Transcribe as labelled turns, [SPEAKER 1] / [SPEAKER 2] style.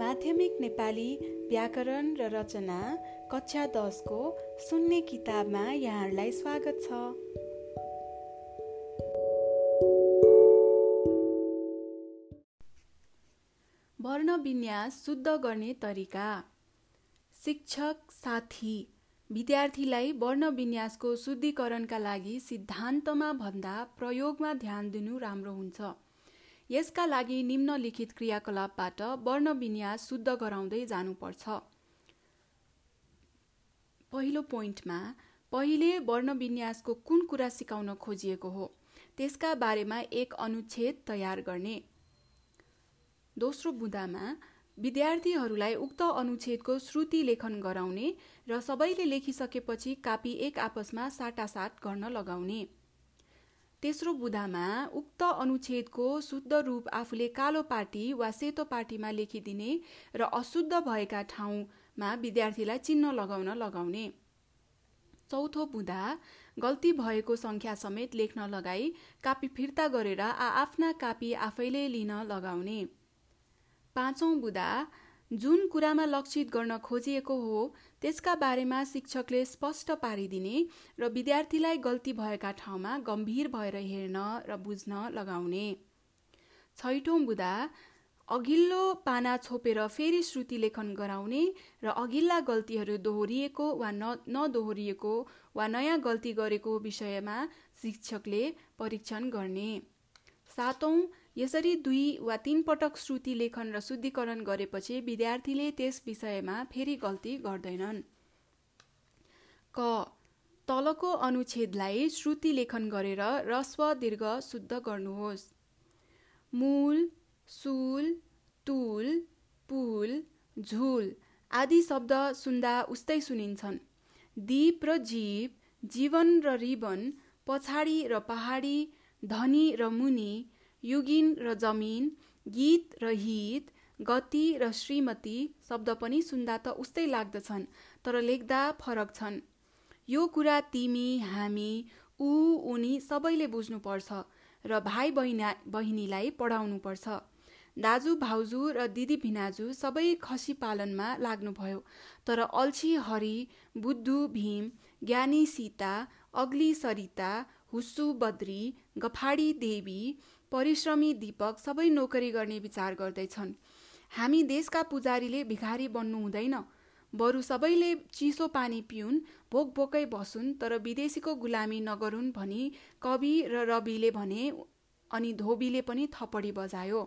[SPEAKER 1] माध्यमिक नेपाली व्याकरण र रचना कक्षा दसको सुन्ने किताबमा यहाँहरूलाई स्वागत छ। वर्ण विन्यास शुद्ध गर्ने तरिका। शिक्षक साथी विद्यार्थीलाई वर्ण विन्यासको शुद्धिकरणका लागि सिद्धान्तमा भन्दा प्रयोगमा ध्यान दिनु राम्रो हुन्छ। यसका लागि निम्नलिखित क्रियाकलापबाट वर्ण विन्यास शुद्ध गराउँदै जानुपर्छ। पहिलो पोइन्टमा पहिले वर्ण विन्यासको कुन कुरा सिकाउन खोजिएको हो त्यसका बारेमा एक अनुच्छेद तयार गर्ने। दोस्रो बुँदामा विद्यार्थीहरूलाई उक्त अनुच्छेदको श्रुति लेखन गराउने र सबैले लेखिसकेपछि कापी एक आपसमा साटासाट गर्न लगाउने। तेस्रो बुधामा उक्त अनुच्छेदको शुद्ध रूप आफूले कालो पाटी वा सेतो पाटीमा लेखिदिने र अशुद्ध भएका ठाउँमा विद्यार्थीलाई चिन्ह लगाउन लगाउने। चौथो बुधा गल्ती भएको सङ्ख्या समेत लेख्न लगाई कापी फिर्ता गरेर आफ्ना कापी आफैले लिन लगाउने। पाँचौँ बुधा जुन कुरामा लक्षित गर्न खोजिएको हो त्यसका बारेमा शिक्षकले स्पष्ट पारिदिने र विद्यार्थीलाई गल्ती भएका ठाउँमा गम्भीर भएर हेर्न र बुझ्न लगाउने। छैटौँ बुधा अघिल्लो पाना छोपेर फेरि श्रुति लेखन गराउने र अघिल्ला गल्तीहरू दोहोरिएको वा न नदोहोरिएको वा नयाँ गल्ती गरेको विषयमा शिक्षकले परीक्षण गर्ने। सातौँ यसरी दुई वा तीन पटक श्रुति लेखन र शुद्धिकरण गरेपछि विद्यार्थीले त्यस विषयमा फेरि गल्ती गर्दैनन्। क तलको अनुच्छेदलाई श्रुति लेखन गरेर रस्व दीर्घ शुद्ध गर्नुहोस्। मूल सुल तुल पुल झुल आदि शब्द सुन्दा उस्तै सुनिन्छन्। दीप र जीव जीवन र रिबन पछाडि र पहाडी धनी र मुनि युगिन र जमिन गीत र हित गति र श्रीमती शब्द पनि सुन्दा त उस्तै लाग्दछन् तर लेख्दा फरक छन्। यो कुरा तिमी हामी ऊ उनी सबैले बुझ्नुपर्छ र भाइ बहिना बहिनीलाई पढाउनुपर्छ। दाजु भाउजू र दिदी भिनाजु सबै खसी पालनमा लाग्नुभयो तर अल्छी हरि बुद्धु भीम ज्ञानी सीता अग्ली सरिता हुस्सु बद्री गफाडी देवी परिश्रमी दीपक सबै नोकरी गर्ने विचार गर्दैछन्। हामी देशका पुजारीले भिखारी बन्नु हुँदैन। बरु सबैले चिसो पानी पिउन् भोक भोकै बसुन् तर विदेशीको गुलामी नगरून् भनी कवि र रविले भने अनि धोबीले पनि थपडी बजायो।